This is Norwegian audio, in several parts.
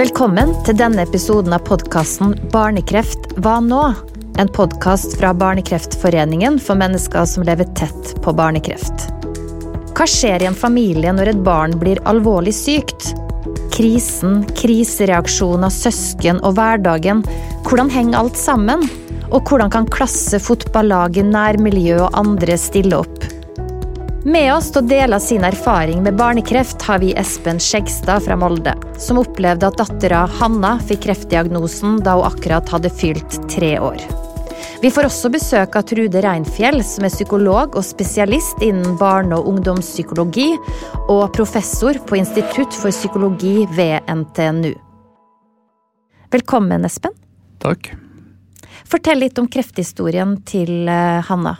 Velkommen til denne episoden av podkasten Barnekreft hva nå? En podkast fra Barnekreftforeningen for mennesker som lever tett på barnekreft. Hva skjer i en familie når et barn blir alvorlig sykt? Krisen, krisereaksjoner, søsken og hverdagen. Hvordan henger alt sammen? Og hvordan kan klasse, fotballaget, nærmiljø og andre stille opp? Med oss til å dele sin erfaring med barnekreft har vi Espen Skjegstad fra Molde, som opplevde at dattera Hanna fikk kreftdiagnosen da hun akkurat hadde fylt tre år. Vi får også besøk av Trude Reinfjell, som er psykolog og spesialist innen barne- og ungdomspsykologi, og professor på Institutt for psykologi ved NTNU. Velkommen, Espen. Takk. Fortell litt om krefthistorien til eh, Hanna.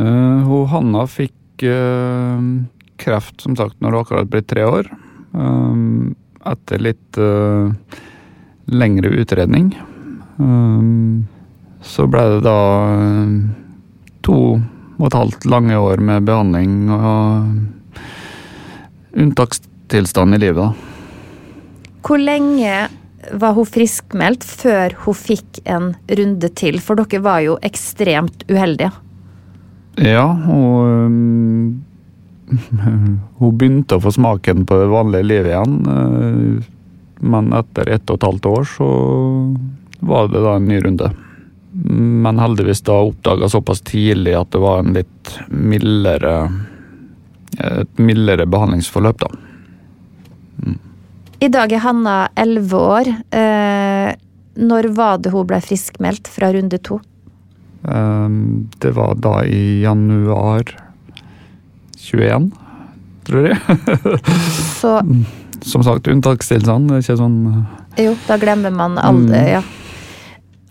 Uh, hun Hanna fikk uh, kreft, som sagt, når hun akkurat ble tre år. Um, etter litt uh, lengre utredning. Um, så ble det da to og et halvt lange år med behandling og unntakstilstand i livet. da. Hvor lenge var hun friskmeldt før hun fikk en runde til? For dere var jo ekstremt uheldige. Ja, og hun begynte å få smaken på det vanlige livet igjen. Men etter ett og et halvt år så var det da en ny runde. Men heldigvis da oppdaga såpass tidlig at det var en litt mildere Et mildere behandlingsforløp, da. Mm. I dag er Hanna elleve år. Eh, når var det hun ble friskmeldt fra runde to? Ehm, det var da i januar 21, tror jeg. Så Som sagt, unntakstilstand. Det er ikke sånn Jo, da glemmer man aldri, mm. ja.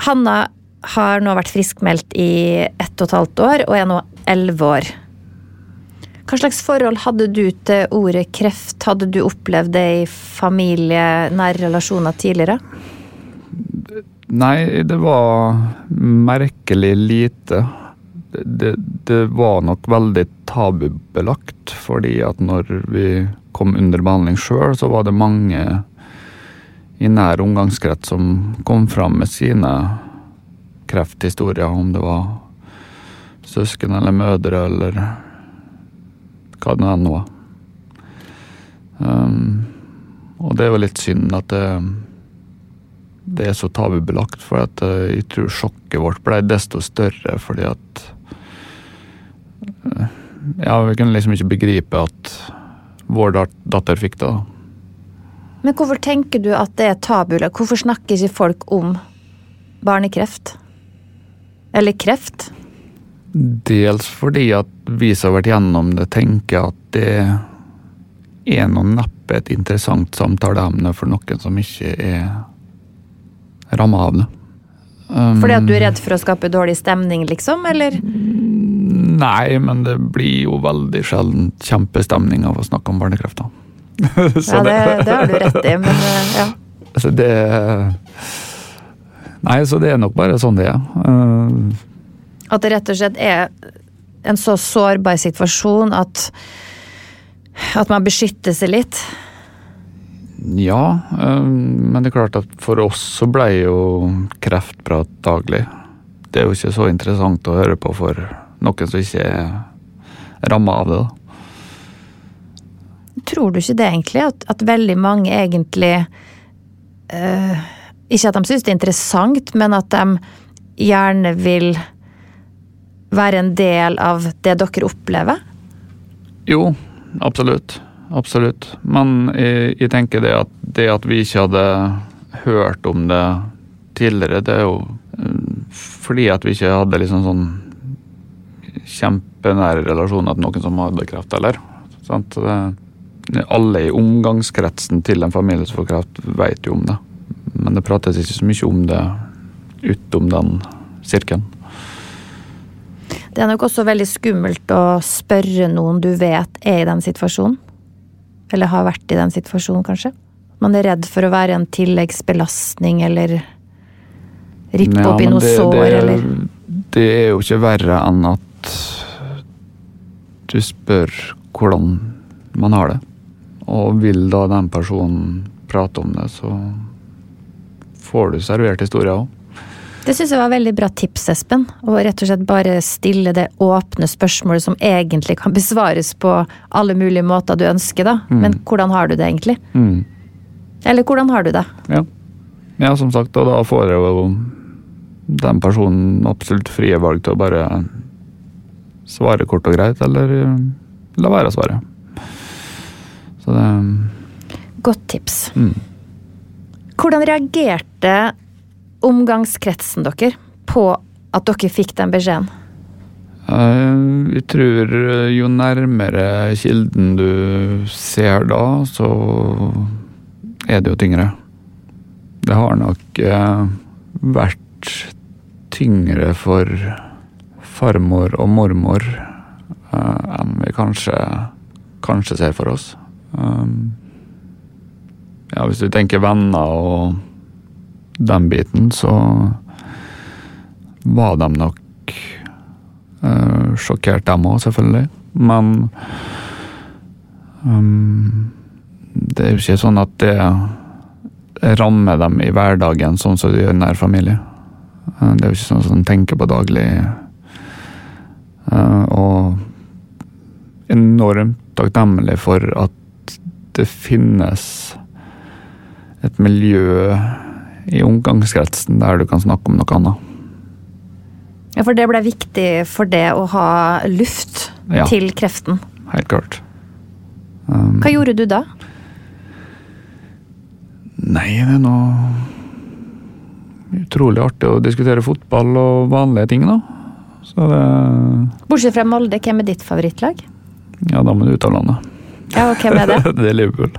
Hanna har nå vært friskmeldt i ett og et halvt år, og er nå elleve år. Hva slags forhold hadde du til ordet kreft? Hadde du opplevd det i familie, nære relasjoner tidligere? Nei, det var merkelig lite. Det, det, var nok veldig tabubelagt, fordi at når vi kom under behandling sjøl, så var det mange i nær omgangskrets som kom fram med sine krefthistorier, om det var søsken eller mødre eller hva det nå var. Um, og det er jo litt synd at det det er så tabubelagt. For at eh, jeg tror sjokket vårt ble desto større fordi at eh, Ja, vi kunne liksom ikke begripe at vår datter fikk det. Men hvorfor tenker du at det er tabu? Hvorfor snakker ikke folk om barnekreft? Eller kreft? Dels fordi at vi som har vært gjennom det, tenker at det er noe neppe et interessant samtaleemne for noen som ikke er ramma av det. Um, Fordi at du er redd for å skape dårlig stemning, liksom, eller? Nei, men det blir jo veldig sjelden kjempestemning av å snakke om barnekreft. ja, det, det, har du rett i, men eh, ja. Så det Nei, så det er nok bare sånn det er. Uh, at det rett og slett er en så sårbar situasjon at at man beskytter seg litt? Ja, eh, men det er klart at for oss så ble jo kreftprat daglig. Det er jo ikke så interessant å høre på for noen som ikke er ramma av det. Tror du ikke det, egentlig? At, at veldig mange egentlig øh, Ikke at de syns det er interessant, men at de gjerne vil være en del av det dere opplever? Jo, absolutt absolutt. Men jeg, jeg, tenker det at det at vi ikke hadde hørt om det tidligere, det er jo eh, fordi at vi ikke hadde liksom sånn kjempenære relasjoner til noen som hadde kreft, eller? Sant? Alle i omgangskretsen til en familie som får kreft, vet jo om det. Men det prates ikke så mye om det utom den sirkelen. Det er nok også veldig skummelt å spørre noen du vet er i den situasjonen. Eller har vært i den situasjonen, kanskje. Man er redd for å være en tilleggsbelastning eller rippe ja, opp i noe det, sår, det, eller Det er jo ikke verre enn at du spør hvordan man har det. Og vil da den personen prate om det, så får du servert historier òg. Det syns jeg var veldig bra tips, Espen. Å rett og slett bare stille det åpne spørsmålet som egentlig kan besvares på alle mulige måter du ønsker, da. Mm. Men hvordan har du det egentlig? Mm. Eller hvordan har du det? Ja. ja, som sagt, og da får jeg jo den personen absolutt frie valg til å bare svare kort og greit, eller eh, la være å svare. Så det Godt tips. mm. Hvordan reagerte omgangskretsen dere på at dere fikk den beskjeden? Eh, Jeg tror eh, jo nærmere kilden du ser da, så er det jo tyngre. Det har nok eh, vært tyngre for farmor og mormor eh, enn vi kanskje, kanskje ser for oss. Ja, hvis du tenker venner og den biten, så var de nok eh, sjokkert, dem òg, selvfølgelig. Men um, det er jo ikke sånn at det rammer dem i hverdagen sånn som det gjør nær familie. Eh, Det er jo ikke sånn som de tenker på daglig. Uh, og enormt takknemlig for at det finnes et miljø i omgangskretsen der du kan snakke om noe annet. Ja, For det ble viktig for det å ha luft Ja. til kreften. Helt klart. Um, Hva gjorde du da? Nei, det er noe utrolig artig å diskutere fotball og vanlige ting, da. Så det Bortsett fra Molde, hvem er ditt favorittlag? Ja, da må du ut av landet. Ja, og hvem er det? det er Liverpool.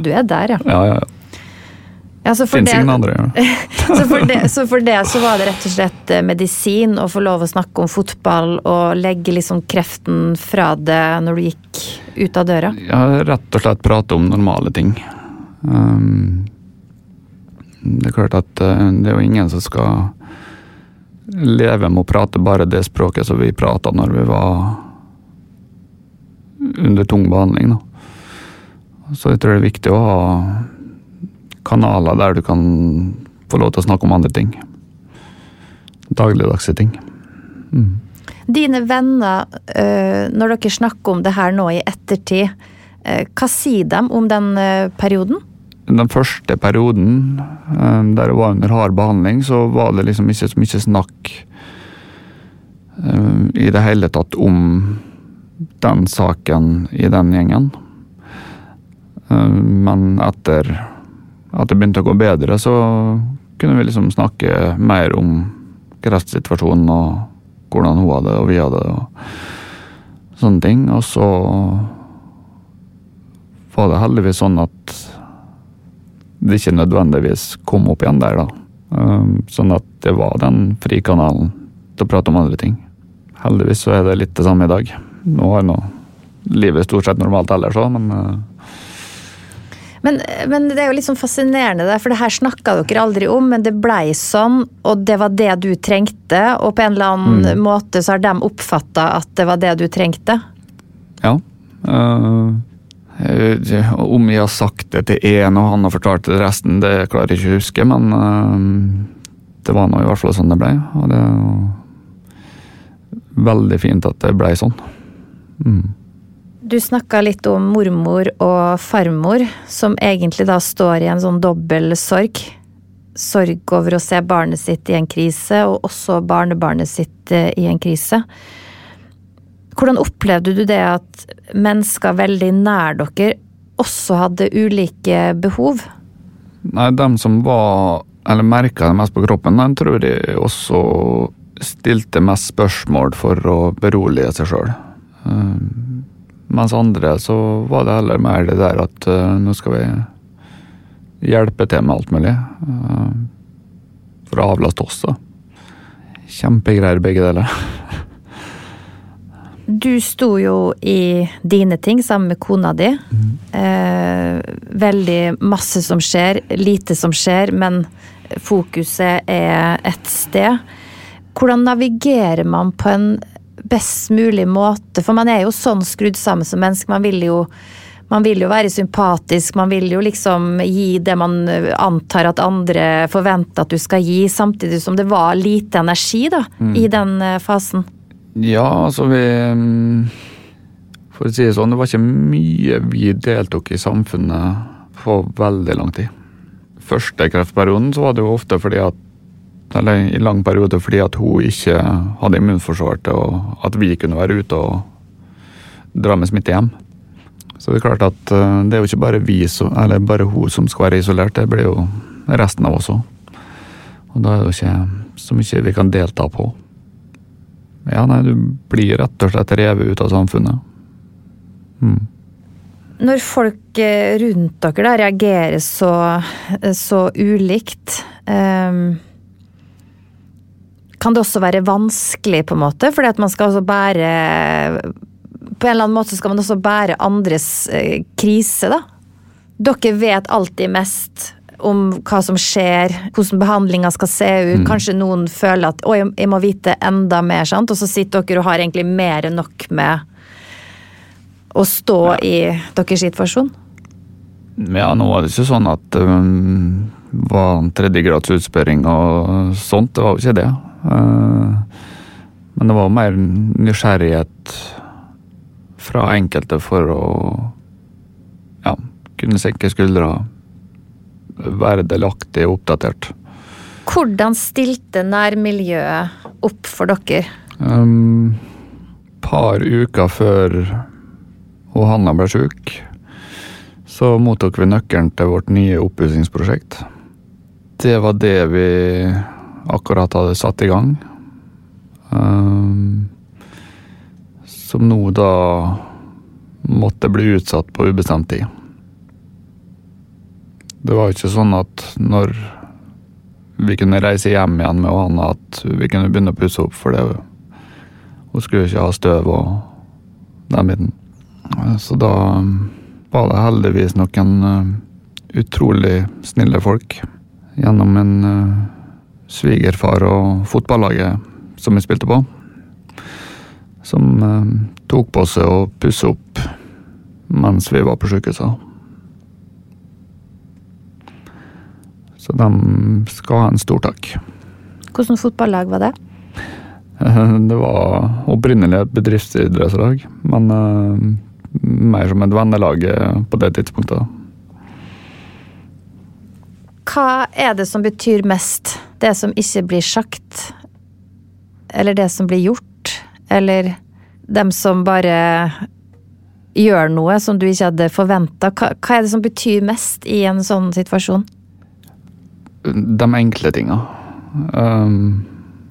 Du er der, ja. Ja, ja. ja. Ja så, for det, andre. Ja. så, for det, så for det så var det rett og slett eh, medisin å få lov å snakke om fotball og legge liksom kreften fra det når du gikk ut av døra? ja, rett og slett prate om normale ting. Um, det er klart at eh, det er jo ingen som skal leve med å prate bare det språket som vi prata når vi var under tung behandling. Da. Så jeg tror det er viktig å ha kanaler der du kan få lov til å snakke om andre ting. Dagligdagse ting. Mm. Dine venner, øh, når dere snakker om det her nå i ettertid, øh, hva sier de om den øh, perioden? Den første perioden eh, der jeg var under hard behandling, så var det liksom ikke så mye snakk eh, i det hele tatt om den saken i den gjengen. Eh, Men etter at det begynte å gå bedre, så kunne vi liksom snakke mer om kreftsituasjonen og hvordan hun hadde det og vi hadde det og sånne ting. Og så var det heldigvis sånn at det ikke nødvendigvis kom opp igjen der, da. Um, Sånn at det var den frikanalen til å prate om andre ting. Heldigvis så er det litt det samme i dag. Nå er nå livet stort sett normalt ellers òg, men uh, Men, men det er jo litt sånn fascinerende, der, for det her snakka dere aldri om, men det blei sånn, og det var det du trengte, og på en eller annen måte så har de oppfatta at det var det du trengte. ja. Uh, om jeg har sagt det til én og han har fortalt det til resten, det klarer jeg ikke å huske, men uh, det var nå i hvert fall sånn det ble. Og det er jo veldig fint at det ble sånn. Mm. Du snakka litt om mormor og farmor, som egentlig da står i en sånn dobbel sorg. Sorg over å se barnet sitt i en krise, og også barnebarnet sitt eh, i en krise. Hvordan opplevde du det at mennesker veldig nær dere også hadde ulike behov? Nei, dem som var, eller merka det mest på kroppen, den tror jeg også stilte mest spørsmål for å berolige seg sjøl. Mens andre så var det heller mer det der at uh, nå skal vi hjelpe til med alt mulig. Uh, for å avlaste oss, da. Kjempegreier begge deler. Du sto jo i dine ting sammen med kona di. Eh, veldig masse som skjer, lite som skjer, men fokuset er ett sted. Hvordan navigerer man på en best mulig måte? For man er jo sånn skrudd sammen som menneske. Man vil jo man vil jo være sympatisk, man vil jo liksom gi det man antar at andre forventer at du skal gi, samtidig som det var lite energi da, i den eh, fasen. Ja, altså vi mm, For å si det sånn, det var ikke mye vi deltok i samfunnet på veldig lang tid. Første kreftperioden så var det jo ofte fordi at eller i lang periode fordi at hun ikke hadde immunforsvar til og at vi kunne være ute og dra med smitte hjem. Så det er klart at eh, det er jo ikke bare vi som, eller bare hun som skal være isolert, det blir jo resten av oss òg. Og da er det jo ikke så mye vi kan delta på. Ja, nei, du blir rett og slett revet ut av samfunnet. Mm. Når folk eh, rundt dere da reagerer så, så ulikt, ehm, kan det også være vanskelig, på en måte? Fordi at man skal også bære På en eller annen måte skal man også bære andres eh, krise, da. Dere vet alltid mest om hva som skjer, hvordan behandlinga skal se ut. Kanskje noen føler at 'å, jeg- må vite enda mer', sant? og så sitter dere og har egentlig mer enn nok med å stå i deres situasjon? Ja, nå var det ikke sånn at det um, var en tredjegrads utspørring og sånt. Det var jo ikke det. Eh, men det var mer nysgjerrighet fra enkelte for å ja, kunne senke skuldra, være delaktig og oppdatert. Hvordan stilte nærmiljøet opp for dere? Um, par uker før Hanna ble sjuk, så mottok vi nøkkelen til vårt nye oppussingsprosjekt. Det var det vi akkurat hadde satt i gang. Um, som nå da måtte bli utsatt på ubestemt tid. Det var ikke sånn at når vi kunne reise hjem igjen med Anna, at vi kunne begynne å pusse opp, for det hun skulle ikke ha støv og den biten. Så da var det heldigvis noen eh, utrolig snille folk. Gjennom en eh, svigerfar og fotballaget som vi spilte på. Som eh, tok på seg å pusse opp mens vi var på sykehuset. Så de skal ha en stor takk. Hvordan fotballag var det? Det var opprinnelig et bedriftsidrettslag, men uh, mer som et vennelag eh, på det tidspunktet. Hva er det som betyr mest? Det som ikke blir sagt? Eller det som blir gjort? Eller dem som bare gjør noe som du ikke hadde forventa? Hva, hva er det som betyr mest i en sånn situasjon? De enkle tinga. Um,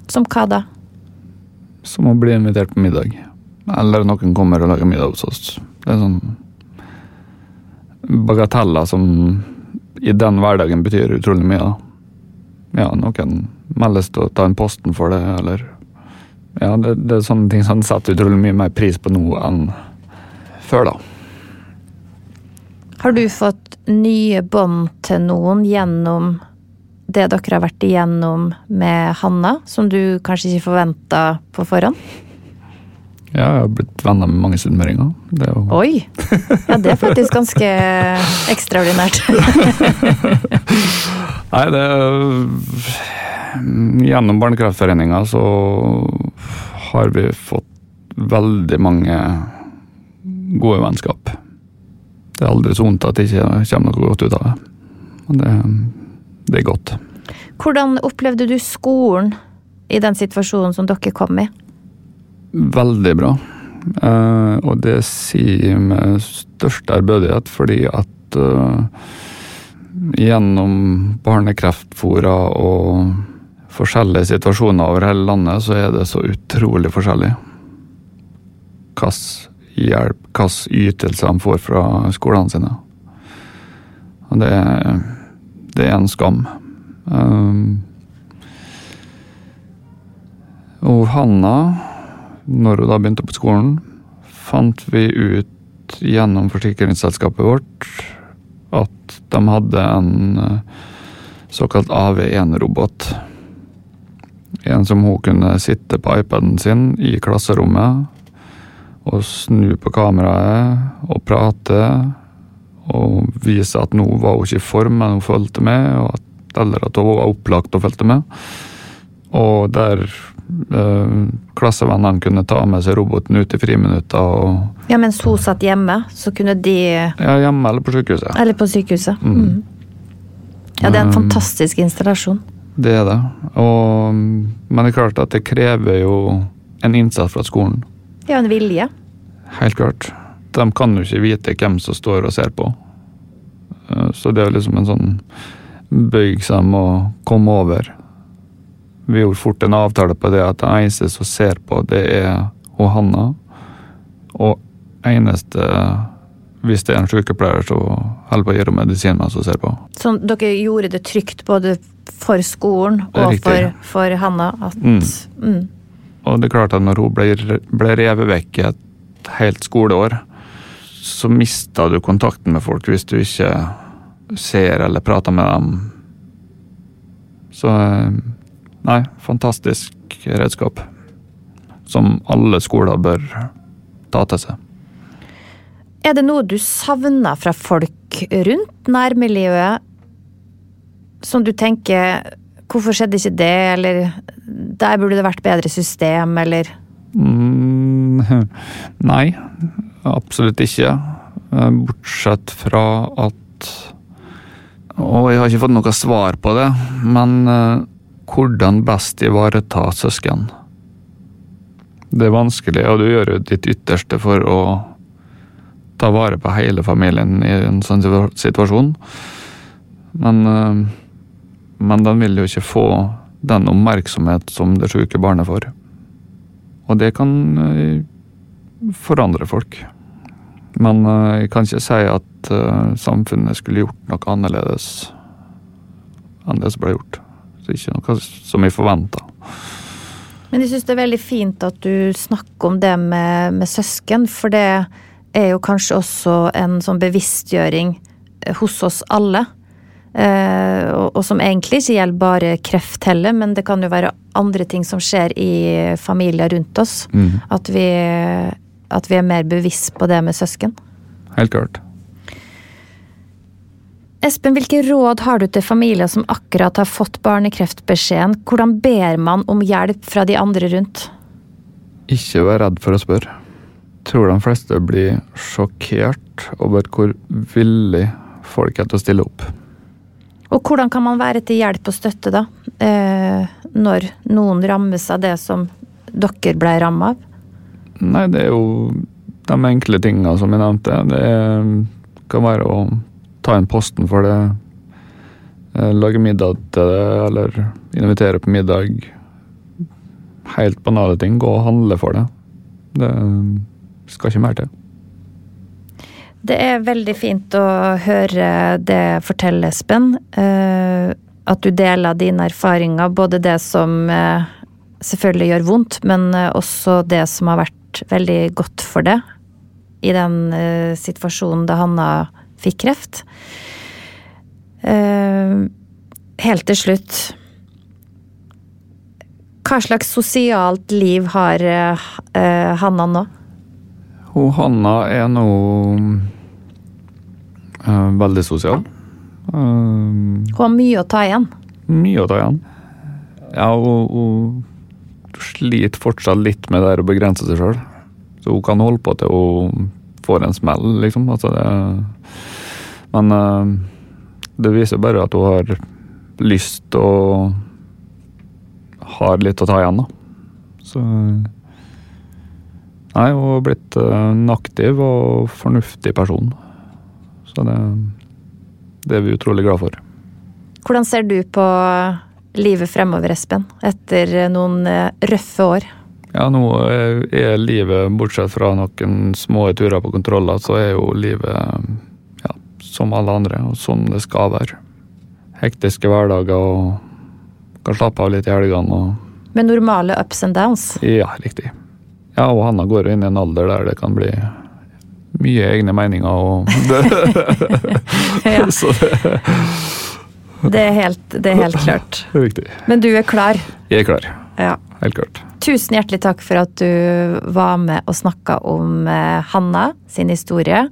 Som hva da? som å bli invitert på middag. Eller noen kommer og lager middag hos oss. Det er sånn bagateller som i den hverdagen betyr utrolig mye. da. Ja, noen meldes til å ta inn posten for det, eller Ja, det, det er sånne ting som setter utrolig mye mer pris på nå enn før, da. Har du fått nye bånd til noen gjennom det dere har vært igjennom med Hanna, som du kanskje ikke forventa på forhånd? Ja, jeg har blitt venner med mange sunnmøringer. Det er jo Oi! Ja, det er faktisk ganske ekstraordinært. Nei, det Gjennom Barnekreftforeninga så har vi fått veldig mange gode vennskap. Det er aldri så vondt at det ikke kommer noe godt ut av det. Men det, det er godt. Hvordan opplevde du skolen i den situasjonen som dere kom i? Veldig bra. Uh, og det sier jeg med største ærbødighet, fordi at uh, gjennom barnekreftfora og forskjellige situasjoner over hele landet, så er det så utrolig forskjellig. Hvilken hjelp, hvilke ytelser de får fra skolene sine. Og det, det er en skam. Um, og Hanna når hun da begynte på skolen, fant vi ut gjennom forsikringsselskapet vårt at de hadde en eh, såkalt AV1-robot. En som hun kunne sitte på iPaden sin i klasserommet og snu på kameraet og prate og vise at nå var hun ikke i form, men hun fulgte med, at, eller at hun var opplagt og fulgte med. Og der klassevennene kunne ta med seg roboten ut i friminutter. Og, Ja, Mens hun satt hjemme, så kunne de ja, hjemme eller på sykehuset. Eller på sykehuset. Mm. Mm. Ja, det er en Um, fantastisk installasjon. Det er det. Og, men det er klart at det krever jo en innsats fra skolen. Ja, en vilje. Helt klart. De kan jo ikke vite hvem som står og ser på. Eh, Så det er liksom en sånn bøyg som må komme over. Vi gjorde fort en avtale på det at det eneste som ser på, det er hun Hanna. Og eneste hvis det er en sykepleier som holder på å gi henne medisin mens hun ser på. Så dere gjorde det trygt både for skolen og for, for Hanna. At, Mm. mm. Og det er klart at når hun ble, ble revet vekk i et helt skoleår, så mista du kontakten med folk hvis du ikke ser eller prater med dem. Så eh, nei, fantastisk redskap. Som alle skoler bør ta til seg. Er det noe du savner fra folk rundt nærmiljøet? Som du tenker Hvorfor skjedde ikke det, eller der burde det vært bedre system, eller Mm, nei, absolutt ikke. Eh, Bortsett fra at Og jeg har ikke fått noe svar på det, men eh, hvordan best ivareta søsken? Det er vanskelig, og du gjør jo ditt ytterste for å ta vare på hele familien i en sånn situasjon. Men, eh, men den vil jo ikke få den oppmerksomhet som det syke barnet får. Og det kan eh, forandre folk. Men eh, jeg kan ikke si at samfunnet skulle gjort noe annerledes enn det som ble gjort. Så ikke noe som jeg forventa. Men jeg syns det er veldig fint at du snakker om det med, med søsken, for det er jo kanskje også en sånn bevisstgjøring eh, hos oss alle. Eh, og, og som egentlig ikke gjelder bare kreft heller, men det kan jo være andre ting som skjer i familier rundt oss. Mm. At, vi, at vi er mer bevisst på det med søsken. Helt klart. Espen, hvilke råd har du til familier som akkurat har fått barnekreftbeskjeden? Hvordan ber man om hjelp fra de andre rundt? Ikke vær redd for å spørre. Tror de fleste blir sjokkert over hvor villig folk er til å stille opp. Og hvordan kan man være til hjelp og støtte, da? Eh, når noen rammes av det som dere ble ramma av? Nei, det er jo de enkle tinga som jeg nevnte. Det kan være å ta inn posten for det, eh, lage middag til det, eller invitere på middag. Helt banale ting. Gå og handle for det. Det skal ikke mer til. Det er veldig fint å høre det fortelle, Espen. Eh, at du deler dine erfaringer, både det som eh, selvfølgelig gjør vondt, men eh, også det som har vært veldig godt for deg i den situasjonen situasjonen da Hanna fikk kreft. Eh, helt til slutt Hva slags sosialt liv har eh, Hanna nå? Hun Hanna er nå eh, veldig sosial. Hun har mye å ta igjen. mye å ta igjen. Ja, hun, hun sliter fortsatt litt med det å begrense seg sjøl. Så hun kan holde på til hun får en smell, liksom. Altså det, men eh, det viser bare at hun har lyst og har litt å ta igjen, da. Så Nei, hun har blitt eh, en aktiv og fornuftig person. Så det, det er vi utrolig glad for. Hvordan ser du på livet fremover, Espen? Etter noen eh, røffe år? Ja, nå er livet, bortsett fra noen små turer på kontroller, så er jo livet som alle andre, og sånn det skal være. Hektiske hverdager og kan slappe av litt i helgene. og Med normale ups and downs? Ja, riktig. Ja, og Hanna går inn i en alder der det kan bli mye egne meninger og Ja. Så det Det er helt, det er helt klart. viktig. Men du er klar? Jeg er klar. Ja. Helt klart. Tusen hjertelig takk for at du var med og snakka om eh, Hanna sin historie.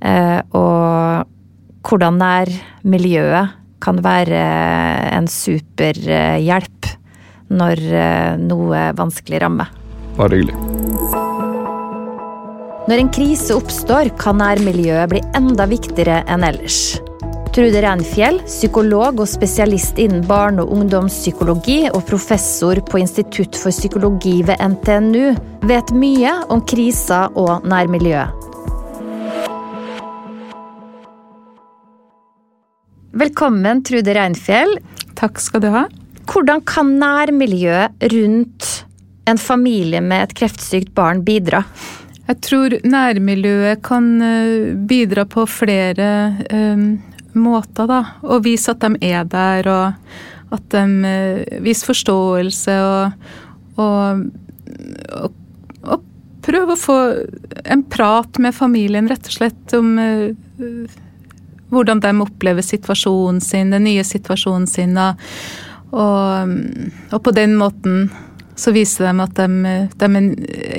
Eh, og hvordan nærmiljøet kan være en superhjelp når noe vanskelig rammer. Bare hyggelig. Når en krise oppstår, kan nærmiljøet bli enda viktigere enn ellers. Trude Reinfjell, psykolog og spesialist innen barne- og ungdomspsykologi og professor på Institutt for psykologi ved NTNU, vet mye om krisa og nærmiljøet. Velkommen, Trude Reinfjell. Takk skal du ha. Hvordan kan nærmiljøet rundt en familie med et kreftsykt barn bidra? Jeg tror nærmiljøet kan eh, bidra på flere um, måter, da. Og vise at de er der, og at de uh, viser forståelse og, og, og, og prøve å få en prat med familien, rett og slett, om uh, hvordan de opplever situasjonen sin, den nye situasjonen sin. Og, og på den måten så viser de at de, de er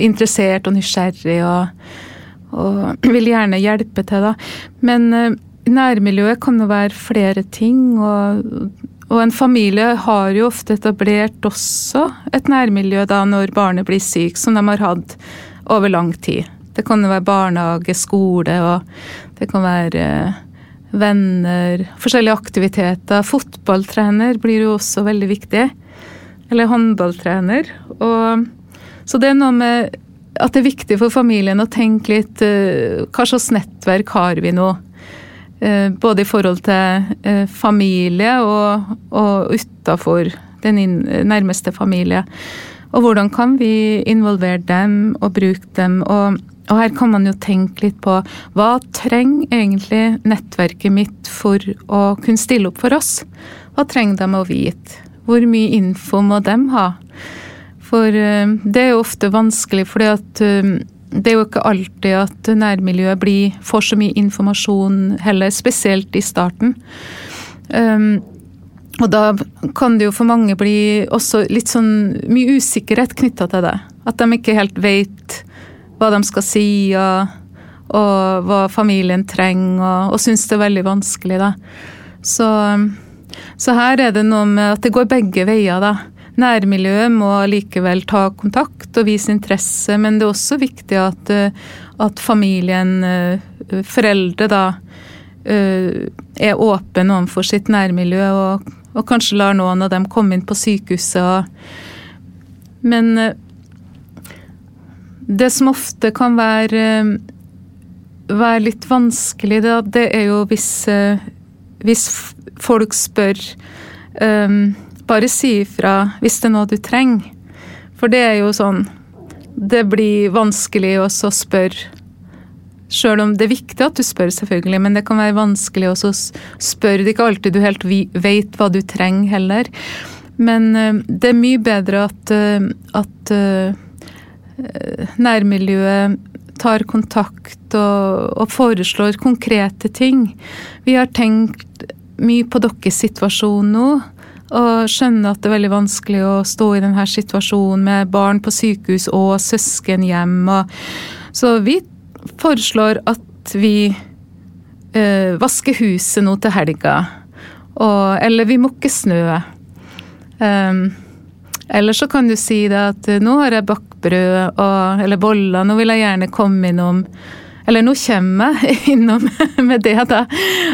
interessert og nysgjerrig og, og, vil gjerne hjelpe til. Da. Men uh, nærmiljøet kan jo være flere ting. Og, og, en familie har jo ofte etablert også et nærmiljø da når barnet blir syk, som de har hatt over lang tid. Det kan jo være barnehage, skole, og det kan være uh, venner, forskjellige aktiviteter. Fotballtrener blir jo også veldig viktig eller håndballtrener. Og, så det er noe med at det er viktig for familien å tenke litt uh, hva slags nettverk har vi nå? Uh, både i forhold til uh, familie og, og utafor den inn, nærmeste familie. Og hvordan kan vi involvere dem og bruke dem? Og, og, her kan man jo tenke litt på hva trenger egentlig nettverket mitt for å kunne stille opp for oss? Hva trenger de å vite? Hvor mye info må de ha? For eh, det er jo ofte vanskelig, for eh, det er jo ikke alltid at nærmiljøet blir, får så mye informasjon heller, spesielt i starten. Um, og da kan det jo for mange bli også litt sånn mye usikkerhet knytta til det. At de ikke helt vet hva de skal si, og, og hva familien trenger, og, og syns det er veldig vanskelig, da. Så så her er det noe med at det går begge veier, da. Nærmiljøet må likevel ta kontakt og vise interesse, men det er også viktig at, at familien, foreldre, da, er åpen overfor sitt nærmiljø og, og, kanskje lar noen av dem komme inn på sykehuset. Men det som ofte kan være, være litt vanskelig, da, det er jo hvis, hvis folk spør um, Bare si ifra hvis det er noe du trenger. For det er jo sånn Det blir vanskelig å spørre. Sjøl om det er viktig at du spør, selvfølgelig, men det kan være vanskelig også å spørre. Det er ikke alltid du helt vet hva du trenger heller. Men uh, det er mye bedre at, uh, at nærmiljøet tar kontakt og, og, foreslår konkrete ting. Vi har tenkt mye på deres situasjon nå. Og skjønner at det er veldig vanskelig å stå i denne situasjonen med barn på sykehus og søskenhjem. Så vi foreslår at vi eh, vasker huset nå til helga. Og, eller vi mukker snø. Um, eller så kan du si det at nå har jeg bakt brød og, eller boller, nå vil jeg gjerne komme innom eller nå kommer jeg innom med det, da.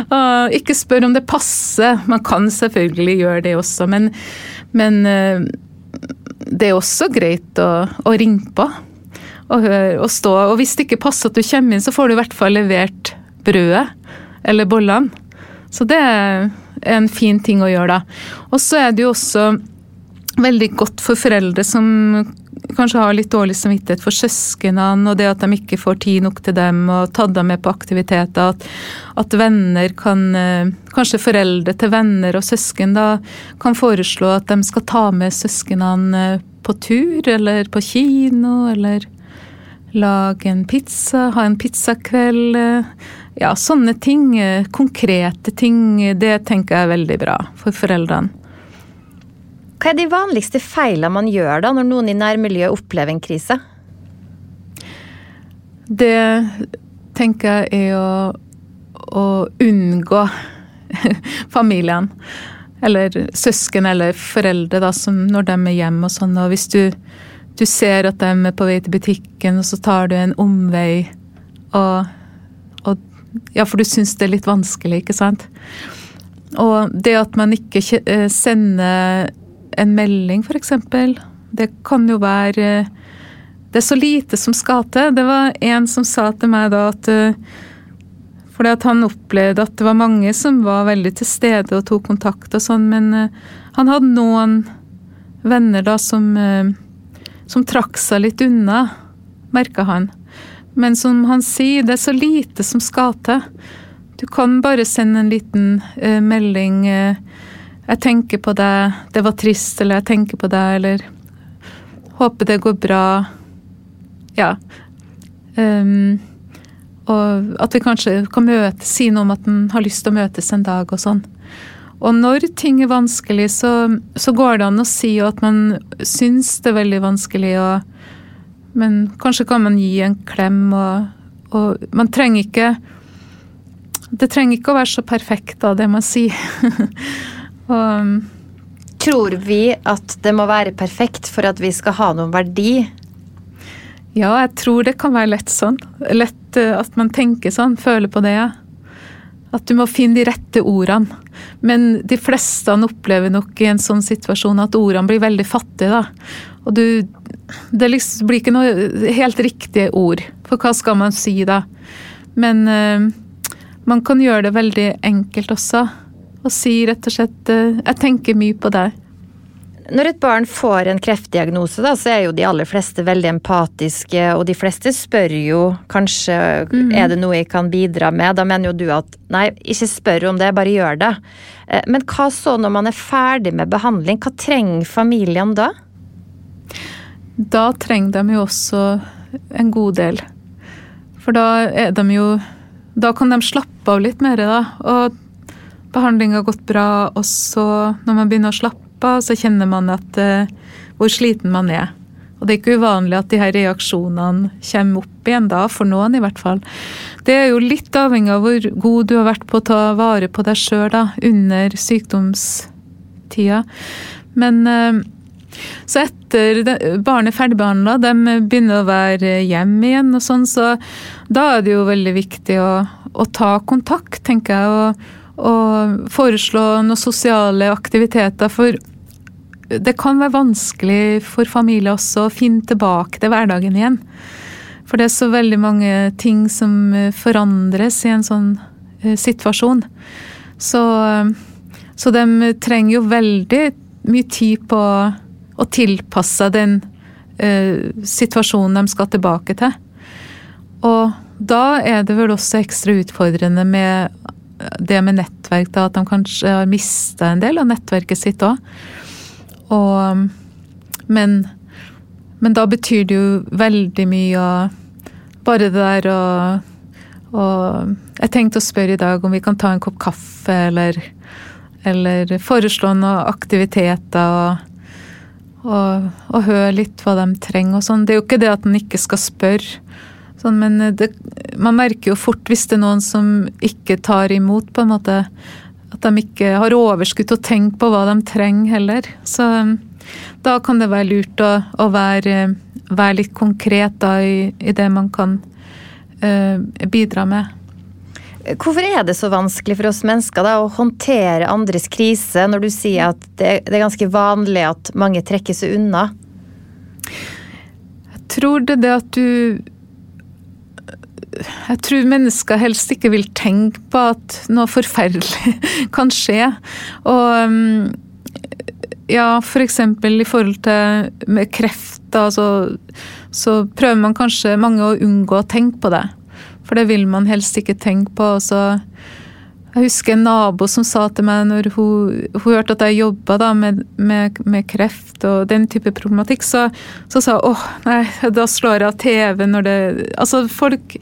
Og ikke spør om det passer. Man kan selvfølgelig gjøre det også, men, men eh, det er også greit å, å ringe på og, og stå. Og hvis det ikke passer at du kommer inn, så får du i hvert fall levert brødet eller bollene. Så det er en fin ting å gjøre, da. Og så er det jo også veldig godt for foreldre som kanskje har litt dårlig samvittighet for søsknene, og det at de ikke får tid nok til dem og tatt dem med på aktiviteter. At, at, venner kan eh, Kanskje foreldre til venner og søsken da kan foreslå at de skal ta med søsknene eh, på tur eller på kino, eller lage en pizza, ha en pizzakveld. Eh, ja, sånne ting. Konkrete ting. Det tenker jeg er veldig bra for foreldrene. Hva er de vanligste feilene man gjør da, når noen i nærmiljøet opplever en krise? Det tenker jeg er å, å unngå familien. Eller søsken eller foreldre, da, når de er hjemme og sånn. Og hvis du, du ser at de er på vei til butikken, og så tar du en omvei og, og Ja, for du syns det er litt vanskelig, ikke sant? Og det at man ikke eh, sender en melding, f.eks., det kan jo være Det er så lite som skal til. Det var en som sa til meg da at eh, fordi at han opplevde at det var mange som var veldig til stede og tok kontakt og sånn, men uh, han hadde noen venner da som, som trakk seg litt unna, merka han. Men som han sier, det er så lite som skal til. Du kan bare sende en liten melding 'Jeg tenker på deg. Det var trist', eller 'Jeg tenker på deg', eller 'Håper det går bra'. Ja. Um, og at vi kanskje kan møte, si noe om at en har lyst til å møtes en dag og sånn. Og når ting er vanskelig, så, så går det an å si at man syns det er veldig vanskelig, og, men kanskje kan man gi en klem, og, og man trenger ikke Det trenger ikke å være så perfekt, da, det man sier. og, Tror vi at det må være perfekt for at vi skal ha noen verdi? Ja, jeg tror det kan være lett sånn. Lett eh, at man tenker sånn, føler på det. ja. At du må finne de rette ordene. Men de fleste opplever nok i en sånn situasjon at ordene blir veldig fattige. da. Og du Det liksom blir ikke noe helt riktige ord. For hva skal man si da? Men uh, man kan gjøre det veldig enkelt også. Og si rett og slett uh, 'Jeg tenker mye på deg'. Når et barn får en kreftdiagnose, da, så er jo de aller fleste veldig empatiske, og de fleste spør jo kanskje mm. er det noe jeg kan bidra med. Da mener jo du at nei, ikke spør om det, bare gjør det. Eh, men hva så når man er ferdig med behandling? Hva trenger familien da? Da trenger de jo også en god del. For da er de jo Da kan de slappe av litt mer, da. Og behandlinga har gått bra, og så, når man begynner å slappe av, så kjenner man at, uh, hvor sliten man er. Og det er ikke uvanlig at de her reaksjonene kommer opp igjen da, for noen i hvert fall. Det er jo litt avhengig av hvor god du har vært på å ta vare på deg sjøl under sykdomstida. Men uh, så etter barnet er ferdigbehandla, de begynner å være hjemme igjen og sånn, så da er det jo veldig viktig å, å ta kontakt, tenker jeg. og og foreslå noen sosiale aktiviteter. For det kan være vanskelig for familier også å finne tilbake til hverdagen igjen. For det er så veldig mange ting som forandres i en sånn uh, situasjon. Så, uh, så, de trenger jo veldig mye tid på å tilpasse seg den uh, situasjonen de skal tilbake til. Og da er det vel også ekstra utfordrende med det med nettverk, da, at de kanskje har mista en del av nettverket sitt òg. Men, men da betyr det jo veldig mye å Bare det der å og jeg tenkte å spørre i dag om vi kan ta en kopp kaffe, eller, eller foreslå noen aktiviteter. Og, og, og, høre litt hva de trenger og sånn. Det er jo ikke det at en ikke skal spørre, Sånn, men eh, det, man merker jo fort hvis det er noen som ikke tar imot, på en måte. At de ikke har overskudd til å tenke på hva de trenger heller. Så eh, da kan det være lurt å, å være, være, litt konkret da, i, i, det man kan uh, bidra med. Hvorfor er det så vanskelig for oss mennesker da, å håndtere andres krise, når du sier at det, det, er ganske vanlig at mange trekker seg unna? Jeg tror det er det at du jeg tror mennesker helst ikke vil tenke på at noe forferdelig kan skje. Og mm, ja, f.eks. For i forhold til med kreft, da, så, så, prøver man kanskje mange å unngå å tenke på det. For det vil man helst ikke tenke på. så jeg husker en nabo som sa til meg når hun, hun hørte at jeg jobba med, med, med, kreft og den type problematikk, så, så sa hun åh, nei, da slår jeg av TV når det Altså, folk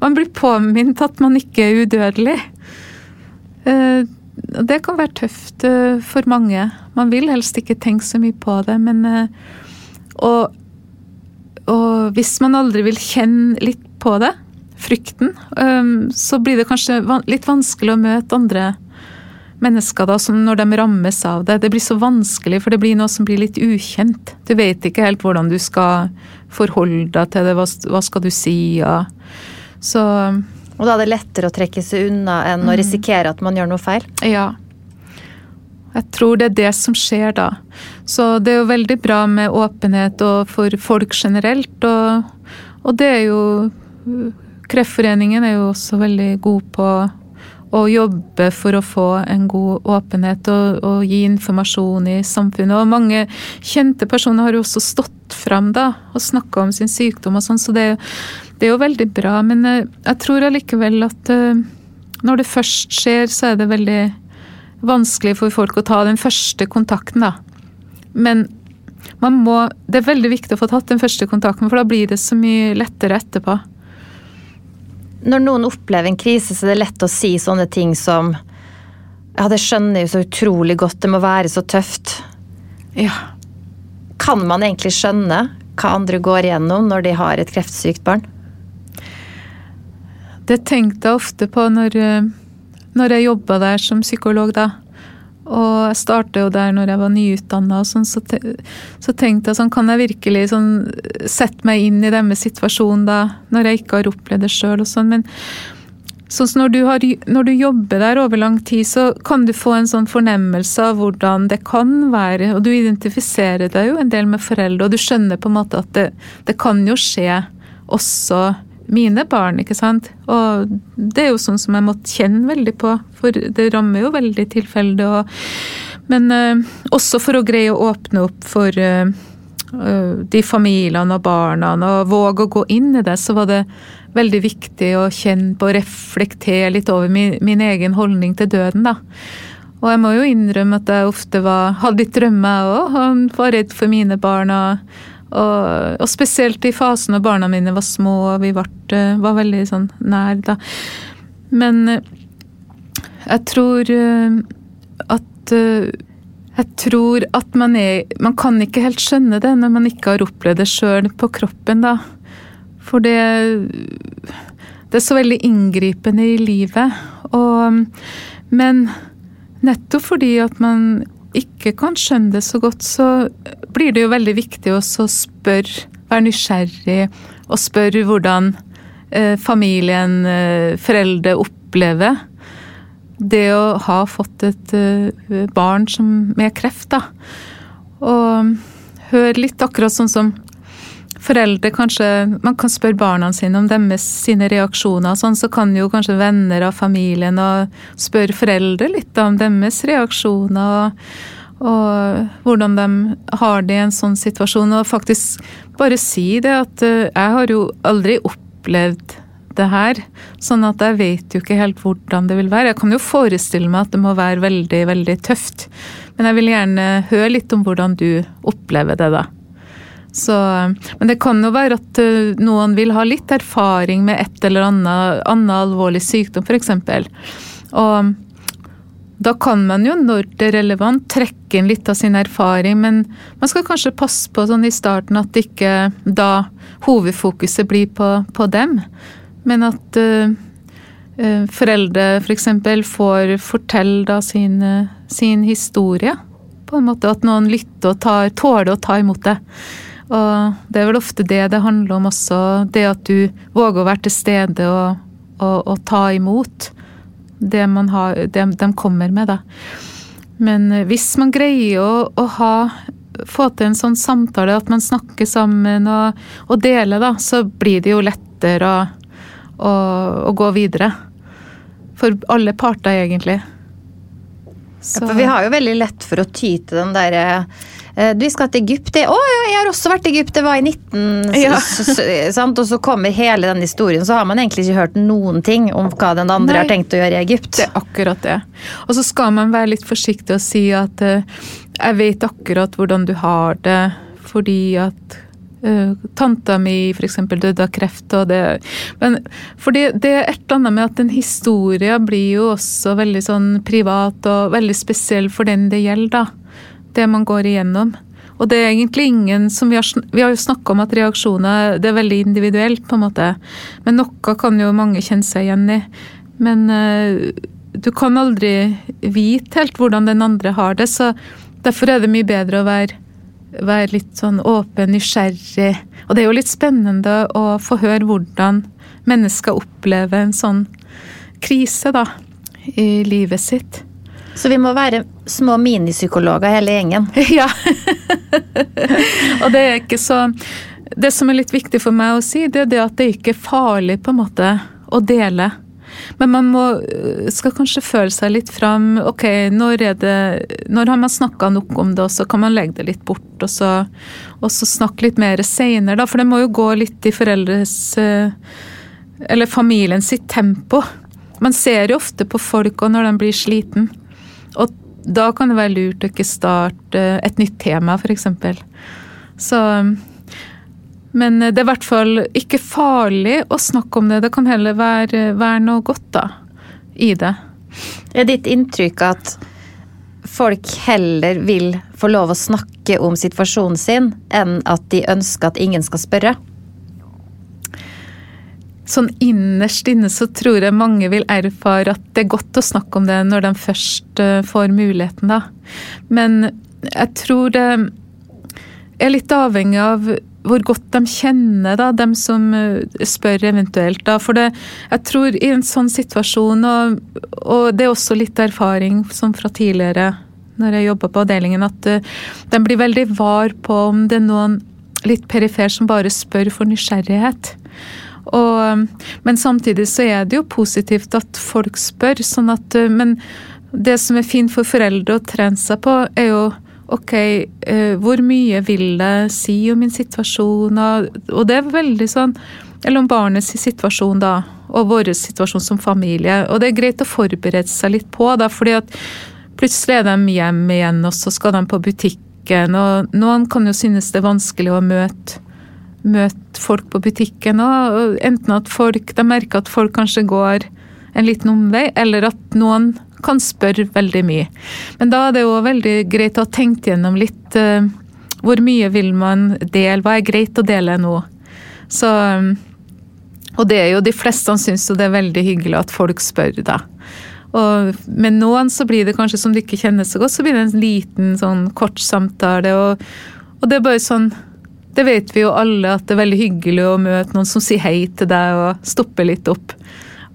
Man blir påminnet at man ikke er udødelig. Eh, det kan være tøft eh, for mange. Man vil helst ikke tenke så mye på det, men eh, og, og hvis man aldri vil kjenne litt på det, frykten, så blir det kanskje litt vanskelig å møte andre mennesker da, når de rammes av det. Det blir så vanskelig, for det blir noe som blir litt ukjent. Du vet ikke helt hvordan du skal forholde deg til det, hva, hva skal du si? Ja. Så Og da er det lettere å trekke seg unna enn mm. å risikere at man gjør noe feil? Ja. Jeg tror det er det som skjer da. Så det er jo veldig bra med åpenhet og for folk generelt. Og, og det er jo Kreftforeningen er jo også veldig god på å jobbe for å få en god åpenhet og, og, gi informasjon i samfunnet. Og mange kjente personer har jo også stått fram da, og snakka om sin sykdom og sånn, så det, det, er jo veldig bra. Men jeg, eh, tror allikevel at uh, når det først skjer, så er det veldig vanskelig for folk å ta den første kontakten, da. Men man må, det er veldig viktig å få tatt den første kontakten, for da blir det så mye lettere etterpå. Når noen opplever en krise, så er det lett å si sånne ting som Ja, det skjønner jeg jo så utrolig godt, det må være så tøft. Ja. Kan man egentlig skjønne hva andre går igjennom når de har et kreftsykt barn? Det tenkte jeg ofte på når eh, når jeg jobba der som psykolog, da. Og jeg starta jo der når jeg var nyutdanna, sånn, så, te, så, tenkte jeg sånn Kan jeg virkelig sånn sette meg inn i deres situasjon da, når jeg ikke har opplevd det sjøl og sånn. Men sånn når du, har, når du jobber der over lang tid, så kan du få en sånn fornemmelse av hvordan det kan være. Og du identifiserer deg jo en del med foreldre, og du skjønner på en måte at det, det kan jo skje også mine barn, ikke sant. Og det er jo sånn som jeg måtte kjenne veldig på, for det rammer jo veldig tilfeldig. Men uh, også for å greie å åpne opp for uh, de familiene og barna, og våge å gå inn i det, så var det veldig viktig å kjenne på og reflektere litt over min, min, egen holdning til døden, da. Og jeg må jo innrømme at jeg ofte var, hadde litt drømmer, jeg òg, og var redd for mine barn. og og, og, spesielt i fasen når barna mine var små og vi ble, eh, var veldig sånn nær da. Men eh, jeg tror eh, at Jeg tror at man er Man kan ikke helt skjønne det når man ikke har opplevd det sjøl på kroppen, da. For det Det er så veldig inngripende i livet. Og Men nettopp fordi at man ikke kan skjønne det så godt, så blir det jo veldig viktig å spørre, være nysgjerrig og spørre hvordan eh, familien, eh, foreldre, opplever det å ha fått et eh, barn som, med kreft. da. Og hør litt akkurat sånn som foreldre kanskje Man kan spørre barna sine om deres sine reaksjoner. sånn Så kan jo kanskje venner av familien og spørre foreldre litt om deres reaksjoner. Og, og hvordan de har det i en sånn situasjon. Og faktisk bare si det at uh, jeg har jo aldri opplevd det her. Sånn at jeg vet jo ikke helt hvordan det vil være. Jeg kan jo forestille meg at det må være veldig, veldig tøft. Men jeg vil gjerne høre litt om hvordan du opplever det, da. Så, men det kan jo være at eh, noen vil ha litt erfaring med et eller annet, annet alvorlig sykdom, f.eks. Og da kan man jo, når det er relevant, trekke inn litt av sin erfaring, men man skal kanskje passe på sånn i starten at ikke da hovedfokuset blir på, på dem, men at uh, foreldre f.eks. For får fortelle da sin, sin historie. På en måte At noen lytter og tar, tåler å ta imot det. Og det er vel ofte det det handler om også. Det at du våger å være til stede og, og, og ta imot det, man har, det de kommer med, da. Men hvis man greier å, å ha få til en sånn samtale, at man snakker sammen og, og deler, da, så blir det jo lettere å, å, å gå videre. For alle parter, egentlig. Ja, for vi har jo veldig lett for å ty til den derre Eh, du skal til Egypt. Å ja, jeg har også vært i Egypt. Det var i 19... Ja. Sant? Og så kommer hele den historien, så har man egentlig ikke hørt noen ting om hva den andre Nei, har tenkt å gjøre i Egypt. Det er akkurat det. Og så skal man være litt forsiktig og si at uh, jeg vet akkurat hvordan du har det, fordi at uh, tanta mi f.eks. døde av kreft. og det, men for det, det er et eller annet med at en historie blir jo også veldig sånn privat og veldig spesiell for den det gjelder. da det man går igjennom. Og det er egentlig ingen som Vi har, vi har jo snakka om at reaksjoner det er veldig individuelt, på en måte. Men noe kan jo mange kjenne seg igjen i. Men uh, du kan aldri vite helt hvordan den andre har det, så derfor er det mye bedre å være, være litt sånn åpen, nysgjerrig. Og det er jo litt spennende å få høre hvordan mennesker opplever en sånn krise, da, i livet sitt. Så vi må være små minipsykologer hele gjengen. Ja. og det er ikke så Det som er litt viktig for meg å si, det er det at det ikke er farlig på en måte å dele. Men man må, skal kanskje føle seg litt fram. Ok, når, det, når har man snakka nok om det, og så kan man legge det litt bort. Og så, og så snakke litt mer seinere, for det må jo gå litt i foreldres eh, Eller familien sitt tempo. Man ser jo ofte på folk og når de blir sliten. Og da kan det være lurt å ikke starte et nytt tema, f.eks. Så Men det er i hvert fall ikke farlig å snakke om det. Det kan heller være, være noe godt da, i det. Er ditt inntrykk at folk heller vil få lov å snakke om situasjonen sin, enn at de ønsker at ingen skal spørre? Sånn innerst inne så tror jeg mange vil erfare at det er godt å snakke om det når de først eh, får muligheten, da. Men jeg tror det er litt avhengig av hvor godt de kjenner da, dem som eh, spør eventuelt. da, For det, jeg tror i en sånn situasjon, og, og det er også litt erfaring som fra tidligere når jeg jobba på avdelingen, at uh, de blir veldig var på om det er noen litt perifer som bare spør for nysgjerrighet. Og, men samtidig så er det jo positivt at folk spør. sånn at, eh, Men det som er fint for foreldre å trene seg på, er jo ok, eh, hvor mye vil det si om min situasjon? Og det er veldig sånn Eller om barnets situasjon, da. Og vår situasjon som familie. Og det er greit å forberede seg litt på, da, fordi at plutselig er de hjem igjen, og så skal de på butikken. Og noen kan jo synes det er vanskelig å møte møte folk på butikken òg. Enten at folk, de merker at folk kanskje går en liten omvei, eller at noen kan spørre veldig mye. Men da er det jo veldig greit å ha tenkt gjennom litt uh, hvor mye vil man dele, hva er greit å dele nå. Så, og det er jo de fleste syns det er veldig hyggelig at folk spør, da. Og med noen så blir det kanskje som de ikke kjenner så godt, så blir det en liten sånn kort samtale. Og, og det er bare sånn det vet vi jo alle at det er veldig hyggelig å møte noen som sier hei til deg og stopper litt opp.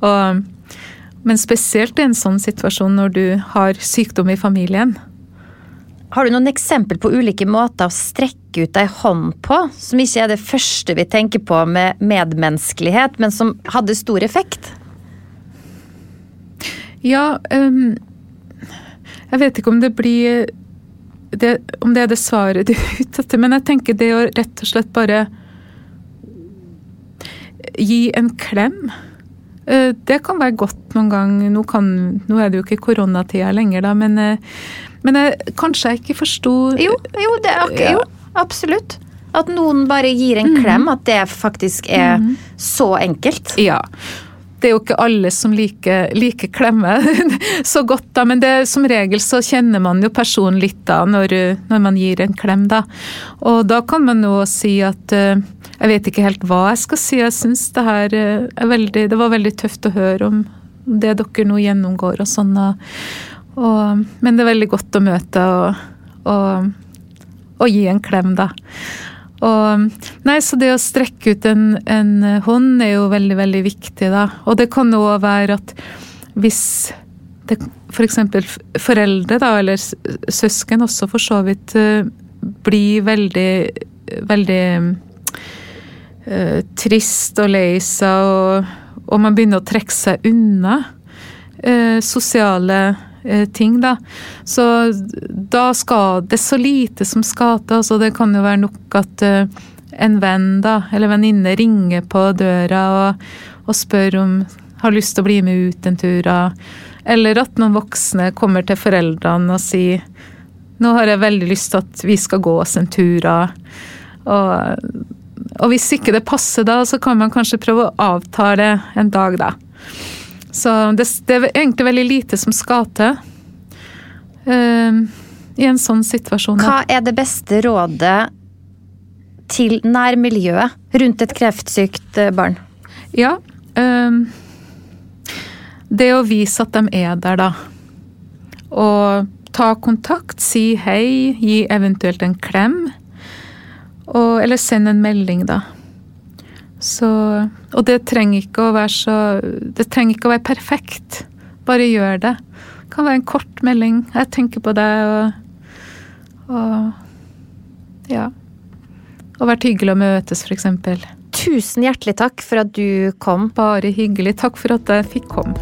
Og, men spesielt i en sånn situasjon når du har sykdom i familien. Har du noen eksempel på ulike måter å strekke ut ei hånd på, som ikke er det første vi tenker på med medmenneskelighet, men som hadde stor effekt? Ja um, Jeg vet ikke om det blir det, om det er det svaret du er ute etter, men jeg tenker det å rett og slett bare gi en klem. Eh, det kan være godt noen gang. Nå, kan, nå er det jo ikke koronatida lenger, da, men, eh, men jeg, kanskje jeg ikke forsto jo, jo, ja. jo, absolutt. At noen bare gir en klem. Mm. At det faktisk er mm. så enkelt. Ja det er jo ikke alle som liker, liker klemme så godt, da, men det, som regel så kjenner man jo personen litt da når, når, man gir en klem, da. Og da kan man jo si at uh, jeg vet ikke helt hva jeg skal si. Jeg syns det her uh, er veldig Det var veldig tøft å høre om det dere nå gjennomgår og sånn. Og, og, men det er veldig godt å møte og, og, og gi en klem, da. Og, nei, så det å strekke ut en, en hånd er jo veldig, veldig viktig, da. Og det kan òg være at hvis det f.eks. For foreldre, da, eller søsken også for så vidt, eh, blir veldig, veldig uh, trist og lei seg, og, og, man begynner å trekke seg unna uh, sosiale ting, da. Så da skal det så lite som skal til. Altså det kan jo være nok at eh, en venn da, eller venninne ringer på døra og, og, spør om har lyst til å bli med ut en tur. Eller at noen voksne kommer til foreldrene og sier nå har jeg veldig lyst til at vi skal gå oss en tur. Og, og hvis ikke det passer da, så kan man kanskje prøve å avtale en dag, da. Så det, det, er egentlig veldig lite som skal til. Uh, i en sånn situasjon. Hva er det beste rådet til nærmiljøet rundt et kreftsykt eh, barn? Ja. uh, det å vise at de er der, da. Og ta kontakt, si hei, gi eventuelt en klem. Og, eller send en melding, da. Så, og det trenger ikke å være så Det trenger ikke å være perfekt. Bare gjør det. Det kan være en kort melding. 'Jeg tenker på deg', og, og Ja. Og vært hyggelig å møtes, f.eks. Tusen hjertelig takk for at du kom. Bare hyggelig. Takk for at jeg fikk komme.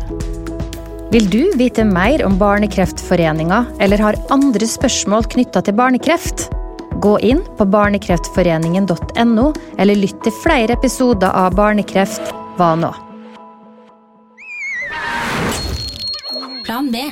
Vil du vite mer om Barnekreftforeninga, eller har andre spørsmål knytta til barnekreft? Gå inn på barnekreftforeningen.no, eller lytt til flere episoder av Barnekreft hva nå? Plan B.